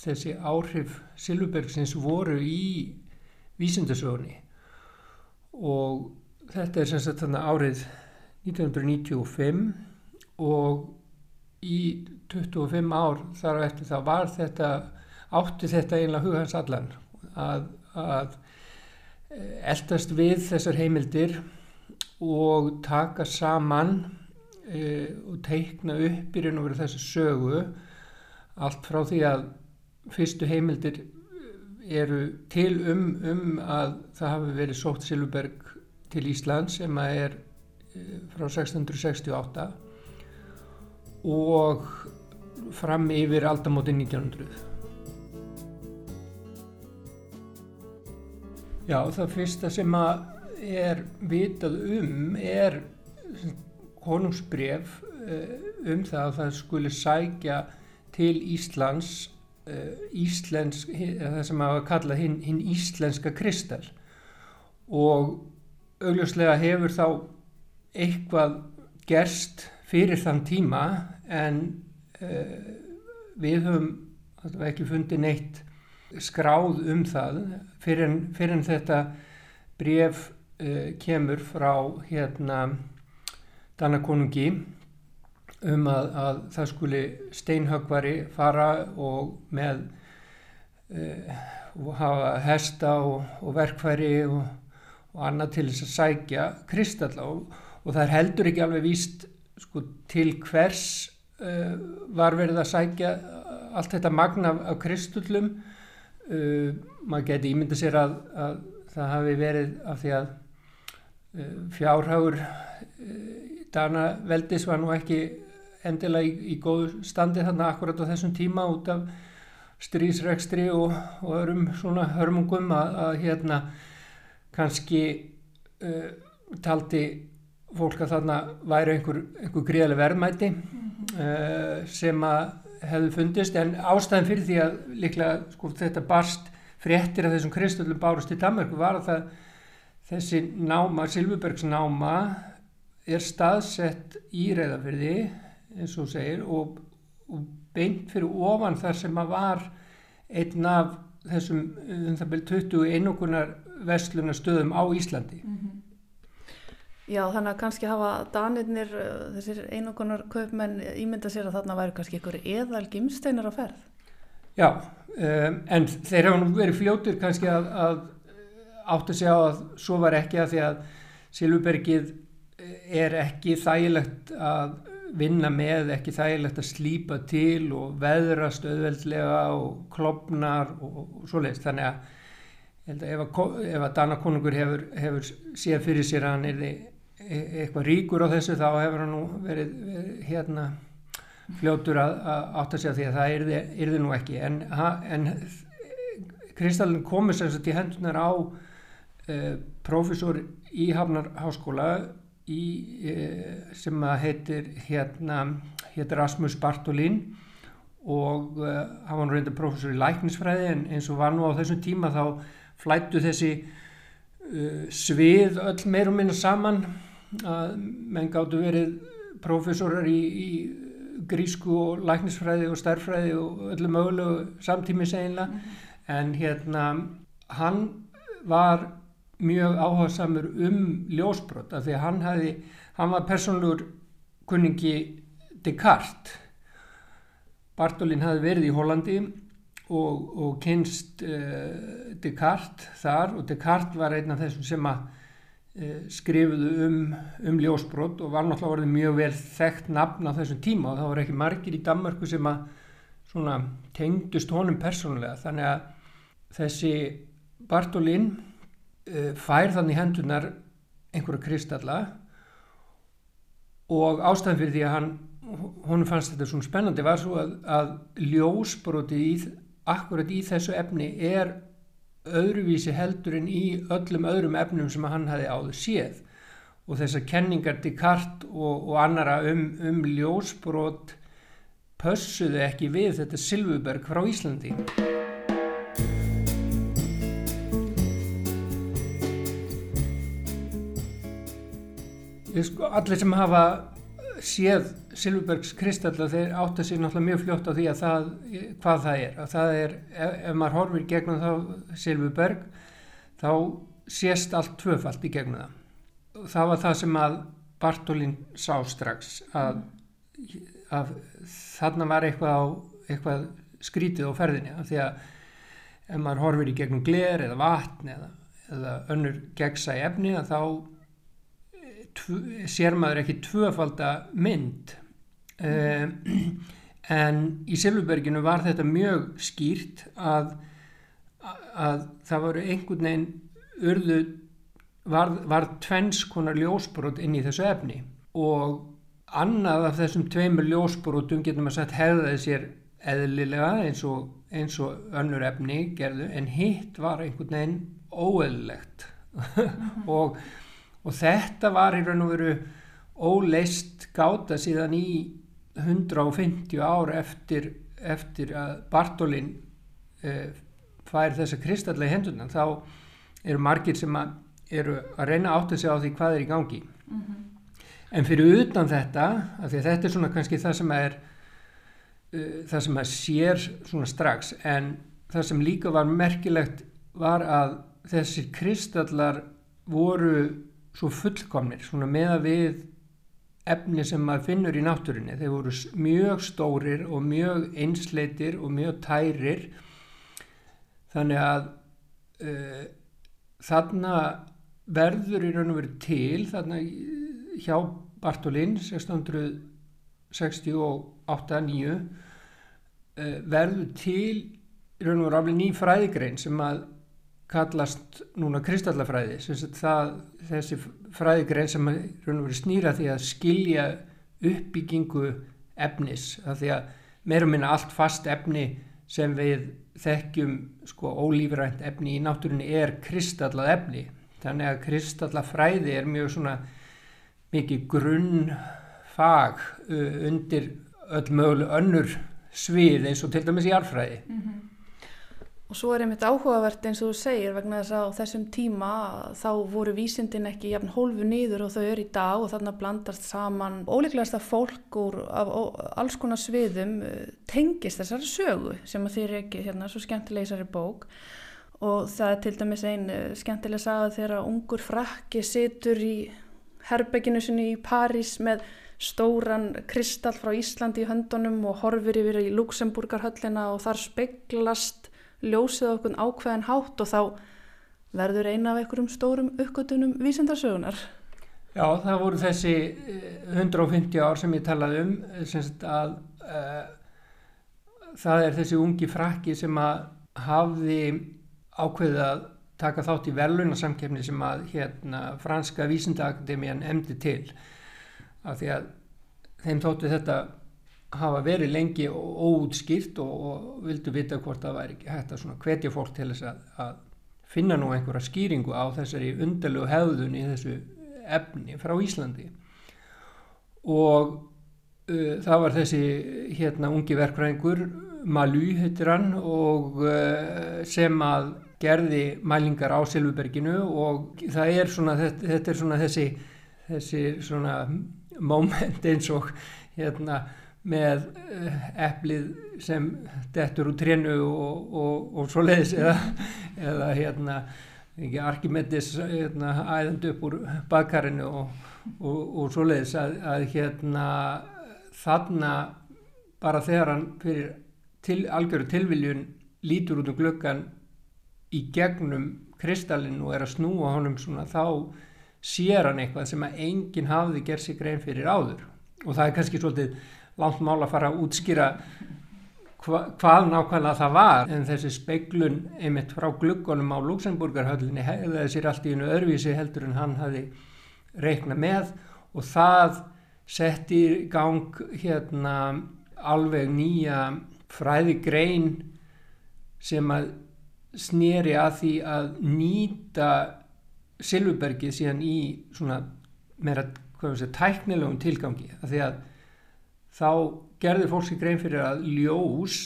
þessi áhrif Silverbergsins voru í vísindasögunni. Og þetta er sem sagt þarna árið 1995 og í 25 ár þar á eftir þá var þetta átti þetta einlega hugans allan að, að eh, eldast við þessar heimildir og taka saman e, og teikna upp í raun og veru þessu sögu allt frá því að fyrstu heimildir eru til um, um að það hafi verið sótt Silverberg til Ísland sem að er eh, frá 1668 og fram yfir aldamóti 1900. Já, það fyrsta sem að er vitað um er konungsbref eh, um það að það skuli sækja til Íslands uh, íslensk, það sem að kalla hinn hin íslenska kristal. Og augljóslega hefur þá eitthvað gerst fyrir þann tíma en uh, við höfum ekki fundið neitt skráð um það. Fyrir en, þetta bref uh, kemur frá hérna Danakonungi um að, að það skuli steinhögvari fara og með uh, og hafa hesta og, og verkfæri og, og annað til þess að sækja kristalla og, og það er heldur ekki alveg víst sko, til hvers uh, var verið að sækja allt þetta magna af, af kristullum uh, maður geti ímynda sér að, að það hafi verið af því að fjárhagur Dana veldis var nú ekki endilega í, í góðu standi þarna akkurat á þessum tíma út af strísrekstri og, og örum svona hörmungum að, að hérna kannski uh, taldi fólk að þarna væri einhver, einhver gríðarlega verðmæti uh, sem að hefðu fundist en ástæðan fyrir því að líklega sko, þetta barst fréttir af þessum kristöldum bárust í Danmarku var að það þessi náma, Silvubergs náma er staðsett í reyðafyrði eins og segir og, og beint fyrir ofan þar sem að var einn af þessum um það byrju 20 einogunar vestlunastöðum á Íslandi mm -hmm. Já þannig að kannski hafa danirnir uh, þessir einogunar kaupmenn ímynda sér að þarna væri kannski einhverju eðal gimsteinar á ferð Já um, en þeir hafa nú verið fljótur kannski að, að átt að segja að svo var ekki að því að Silvubergið er ekki þægilegt að vinna með, ekki þægilegt að slípa til og veðra stöðveldlega og klopnar og, og svoleiðist. Þannig að, að ef, að að Danakonungur hefur, hefur séð fyrir sér að hann er e, eitthvað ríkur á þessu þá hefur hann nú verið, verið hérna fljótur að, að átta sig að því að það yrði, yrði nú ekki. En, en Kristallin komið sem sagt í hendunar á eh, profesor í Hafnarháskóla í, eh, sem heitir hérna, heitir Rasmus Bartolín og eh, hann var reynda profesor í læknisfræði en eins og var nú á þessum tíma þá flættu þessi uh, svið öll meir og minna saman að menn gáttu verið profesorar í, í grísku og læknisfræði og stærfræði og öllu mögulegu samtími seginlega mm -hmm en hérna hann var mjög áhersamur um ljósbrot af því að hann, hefði, hann var personlugur kunningi Descartes. Bartolin hafði verið í Hollandi og, og kynst uh, Descartes þar og Descartes var einn af þessum sem að skrifuðu um, um ljósbrot og var náttúrulega verið mjög vel þekkt nafn á þessum tíma og það voru ekki margir í Danmarku sem að tengdust honum persónulega. Þannig að þessi Bartolín uh, fær þannig hendunar einhverja kristalla og ástæðan fyrir því að hann hún fannst þetta svona spennandi var svo að, að ljósbroti í, akkurat í þessu efni er öðruvísi heldur en í öllum öðrum efnum sem hann hafi áður séð. Og þessar kenningar Descartes og, og annara um, um ljósbrot pössuðu ekki við þetta Silvuberg frá Íslandi. Sko, allir sem hafa séð Silfurbergs kristalla þeir átta sér náttúrulega mjög fljótt á því að það, hvað það er. Að það er, ef, ef maður horfir gegnum þá Silfurberg þá sést allt tvöfalt í gegnum það. Það var það sem að Bartolín sá strax að, að þarna var eitthvað, á, eitthvað skrítið á ferðinni. Af því að ef maður horfir í gegnum gler eða vatn eða, eða önnur gegsa í efni þá sér maður ekki tvöfalda mynd mm. en í Silvberginu var þetta mjög skýrt að, að það voru einhvern veginn urðu var, var tvenns konar ljósbrot inn í þessu efni og annað af þessum tveimur ljósbrotum getur maður sagt hefðaði sér eðlilega eins og, eins og önnur efni gerðu en hitt var einhvern veginn óeðlilegt og og þetta var í raun og veru óleist gáta síðan í 150 ár eftir, eftir að Bartolin eh, fær þessa kristallega hendunan þá eru margir sem að eru að reyna átt að segja á því hvað er í gangi mm -hmm. en fyrir utan þetta af því að þetta er svona kannski það sem er uh, það sem að sér svona strax en það sem líka var merkilegt var að þessi kristallar voru svo fullkomnir svona meða við efni sem maður finnur í náttúrinni þeir voru mjög stórir og mjög einsleitir og mjög tærir. Þannig að uh, þarna verður í raun og veru til þarna hjá Bartolin 1668-9 uh, verður til í raun og veru aflega ný fræðigrein sem að kallast núna kristallafræði það, þessi fræðigrein sem snýra því að skilja uppbyggingu efnis að því að meirum minna allt fast efni sem við þekkjum sko ólífrænt efni í náttúrunni er kristallað efni þannig að kristallafræði er mjög svona mikið grunn fag undir öll möguleg önnur svið eins og til dæmis í alfræði mm -hmm. Og svo er einmitt áhugavert eins og þú segir vegna þess að á þessum tíma þá voru vísindin ekki jafn hólfu nýður og þau eru í dag og þarna blandast saman óleiklegast að fólk úr af alls konar sviðum eh, tengist þessari sögu sem að þeir ekki hérna svo skemmtilega í þessari bók. Og það er til dæmis einn eh, skemmtilega saga þegar ungur frakki situr í herbygginu sinni í París með stóran kristall frá Íslandi í höndunum og horfir yfir í Luxemburgarhöllina og þar speiklast ljósið okkur ákveðin hátt og þá verður eina af einhverjum stórum uppgötunum vísendarsögunar. Já, það voru þessi 150 ár sem ég talaði um semst að uh, það er þessi ungi frakki sem að hafði ákveðið að taka þátt í velunarsamkefni sem að hérna franska vísindaakademían emdi til af því að þeim þóttu þetta hafa verið lengi óútskýrt og, og vildu vita hvort það væri hægt að hvetja fólk til þess að, að finna nú einhverja skýringu á þessari undarlegu hefðun í þessu efni frá Íslandi. Og uh, það var þessi hérna ungi verkfræðingur Malú heitir hann og uh, sem að gerði mælingar á Silvuberginu og það er svona þetta, þetta er svona þessi þessi svona moment eins og hérna með eplið sem dettur úr trénu og, og, og svo leiðis eða, eða hérna ekki Arkimedes hérna, æðand upp úr bakarinu og, og svo leiðis að, að hérna þarna bara þegar hann fyrir til, algjöru tilviljun lítur út um glöggan í gegnum kristallin og er að snúa honum svona þá sér hann eitthvað sem að enginn hafði gerð sig grein fyrir áður. Og það er kannski svolítið langt mál að fara að útskýra hva, hvað nákvæmlega það var. En þessi speiklun einmitt frá gluggunum á Luxemburgarhöllinni hefði sér allt í einu öðruvísi heldur en hann hafi reikna með. Og það setti í gang hérna alveg nýja fræðigrein sem að snýri að því að nýta Silvubergið síðan í svona meira sé, tæknilegum tilgangi. Að því að þá gerði fólk sér grein fyrir að ljós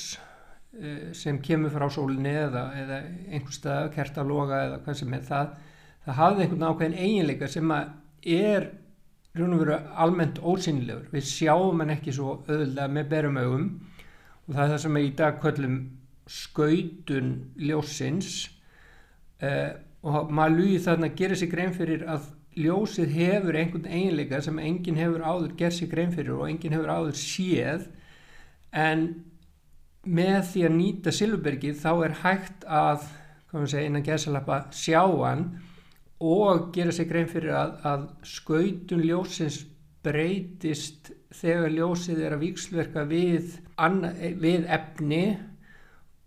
eh, sem kemur frá sólinni eða, eða einhver stað, kertaloga eða hvað sem er það, það hafði einhvern ákveðin eiginleika sem að er raun og veru almennt ósynilegur. Við sjáum hann ekki svo öðulega með berum augum og það er það sem er í dag kvöllum skautun ljósins eh, og maður lúið þarna að gera sér grein fyrir að ljósið hefur einhvern eiginleika sem enginn hefur áður gerð sér grein fyrir og enginn hefur áður séð. En með því að nýta Silverbergið þá er hægt að segja, innan gerðsalappa sjá hann og gera sér grein fyrir að, að skautun ljósins breytist þegar ljósið er að vikslverka við, við efni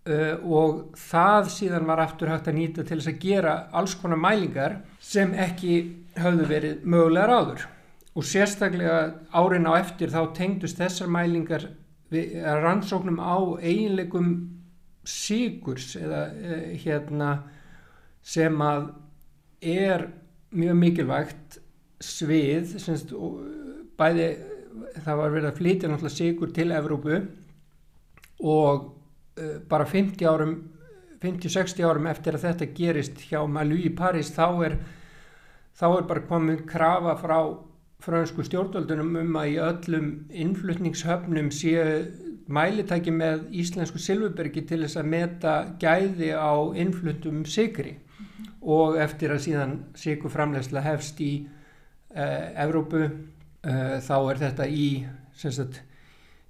Uh, og það síðan var aftur hægt að nýta til þess að gera alls konar mælingar sem ekki höfðu verið mögulegar áður. Og sérstaklega árin á eftir þá tengdust þessar mælingar rannsóknum á eiginleikum síkurs eða uh, hérna sem að er mjög mikilvægt svið semst, bæði það var verið að flytja náttúrulega síkur til Evrópu og Eh, bara 50 árum 50-60 árum eftir að þetta gerist hjá Malú í París þá er, þá er bara komin krafa frá fransku stjórnvöldunum um að í öllum innflutningshöfnum séu mælitæki með íslensku silfubergi til þess að meta gæði á innflutum sigri og eftir að síðan sigurframlegsla hefst í uh, Evrópu uh, þá er þetta í sagt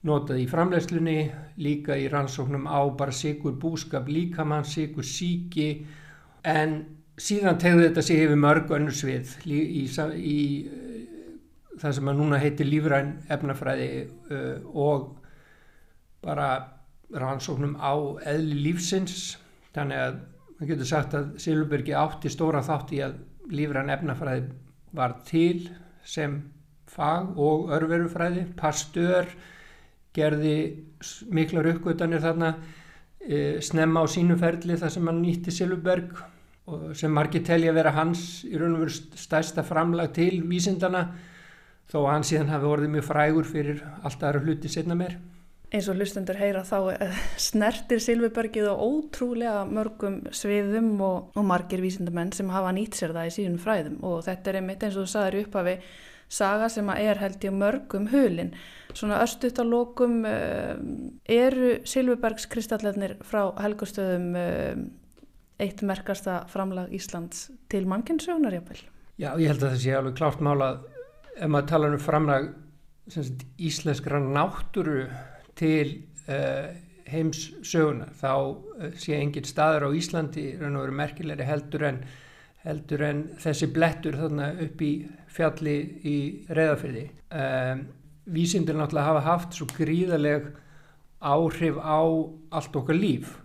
notað í framlegslunni, líka í rannsóknum á bara sigur búskap, líkamann, sigur síki en síðan tegði þetta sig yfir mörg önnur svið í, í, í það sem að núna heitir lífræn efnafræði uh, og bara rannsóknum á eðli lífsins. Þannig að maður getur sagt að Silverbergi átti stóra þátt í að lífræn efnafræði var til sem fag og örverufræði, pasteur gerði miklar uppgötanir þarna e, snemma á sínuferli þar sem hann nýtti Silverberg sem margir telja að vera hans í raun og veru stærsta framlag til vísindana þó að hann síðan hafi orðið mjög frægur fyrir allt aðra hluti setna meir. Eins og hlustendur heyra þá eh, snertir Silverbergið á ótrúlega mörgum sviðum og, og margir vísindamenn sem hafa nýtt sér það í síðan fræðum og þetta er einmitt eins og þú sagður upphafi saga sem að er held í mörgum hulin. Svona östutalokum eh, eru Silvubergs kristallarnir frá helgastöðum uh, eitt merkasta framlag Íslands til mannkynnsögnar jáfnvel? Já, ég held að það sé alveg klárt mála ef maður tala um framlag sagt, íslenskra náttúru til uh, heimssöguna þá sé engin staður á Íslandi raun og veru merkilegri heldur en heldur en þessi blettur þarna upp í fjalli í reyðafyrði. Um, vísindir náttúrulega hafa haft svo gríðaleg áhrif á allt okkar líf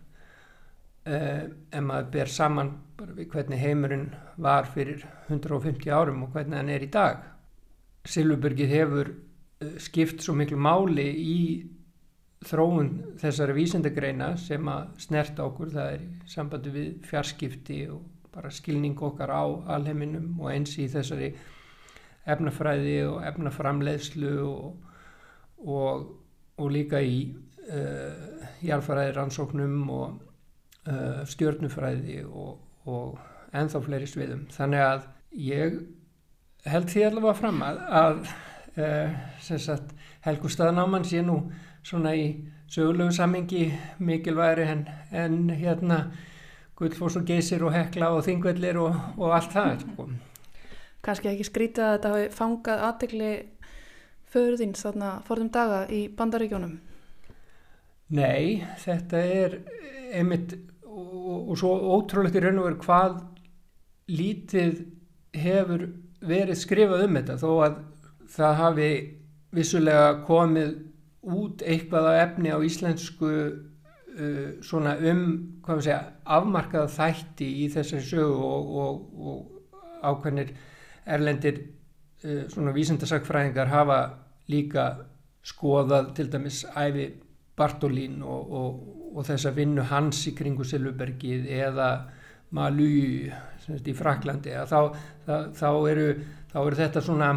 um, en maður ber saman hvernig heimurinn var fyrir 150 árum og hvernig hann er í dag. Silvubergið hefur uh, skipt svo miklu máli í þróun þessari vísindagreina sem að snerta okkur, það er í sambandi við fjarskipti og bara skilning okkar á alheiminum og eins í þessari efnafræði og efnaframleiðslu og, og, og líka í uh, jarfræði rannsóknum og uh, stjórnufræði og, og enþá fleiri sviðum. Þannig að ég held því allavega fram að, að uh, Helgu staðnáman sé nú svona í sögulegu sammingi mikilværi en, en hérna Guldfoss og Geysir og Hekla og Þingvellir og, og allt það sko. Kanski ekki skrítið að þetta hafi fangað aðtegli föðurðins þarna forðum daga í bandaríkjónum? Nei, þetta er einmitt og, og svo ótrúlegt í raun og veru hvað lítið hefur verið skrifað um þetta þó að það hafi vissulega komið út eitthvað af efni á íslensku uh, svona um segja afmarkaða þætti í þessari sögu og, og, og ákveðnir erlendir uh, svona vísendasakfræðingar hafa líka skoðað til dæmis æfi Bartolín og, og þessa vinnu hans í kringu Silvubergið eða Malú í Fraklandi þá, þá, þá, eru, þá eru þetta svona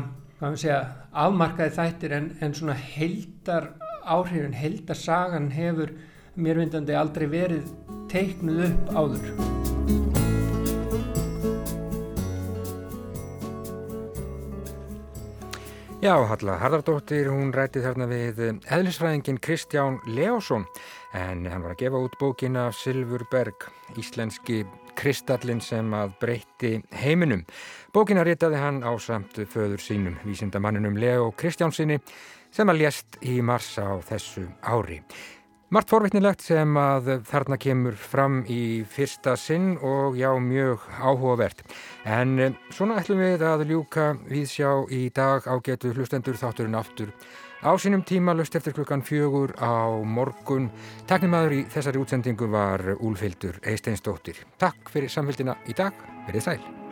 segja afmarkaði þættir en, en svona heldar áhrifin, heldar sagan hefur mér vindandi aldrei verið teiknuð upp áður. Já, Halla Harðardóttir, hún rætti þarna við eðlisfræðingin Kristján Leásson en hann var að gefa út bókina Silfurberg, íslenski kristallin sem að breytti heiminum. Bókina ritaði hann á samt föður sínum, vísindamanninum Leo Kristjánsinni sem að lést í mars á þessu ári. Mart forvittnilegt sem að þarna kemur fram í fyrsta sinn og já mjög áhugavert. En eh, svona ætlum við að ljúka við sjá í dag á getu hlustendur þátturinn aftur. Á sínum tíma löst eftir klukkan fjögur á morgun. Taknimaður í þessari útsendingu var Úlfildur Eisteinsdóttir. Takk fyrir samfélgina í dag. Verðið sæl.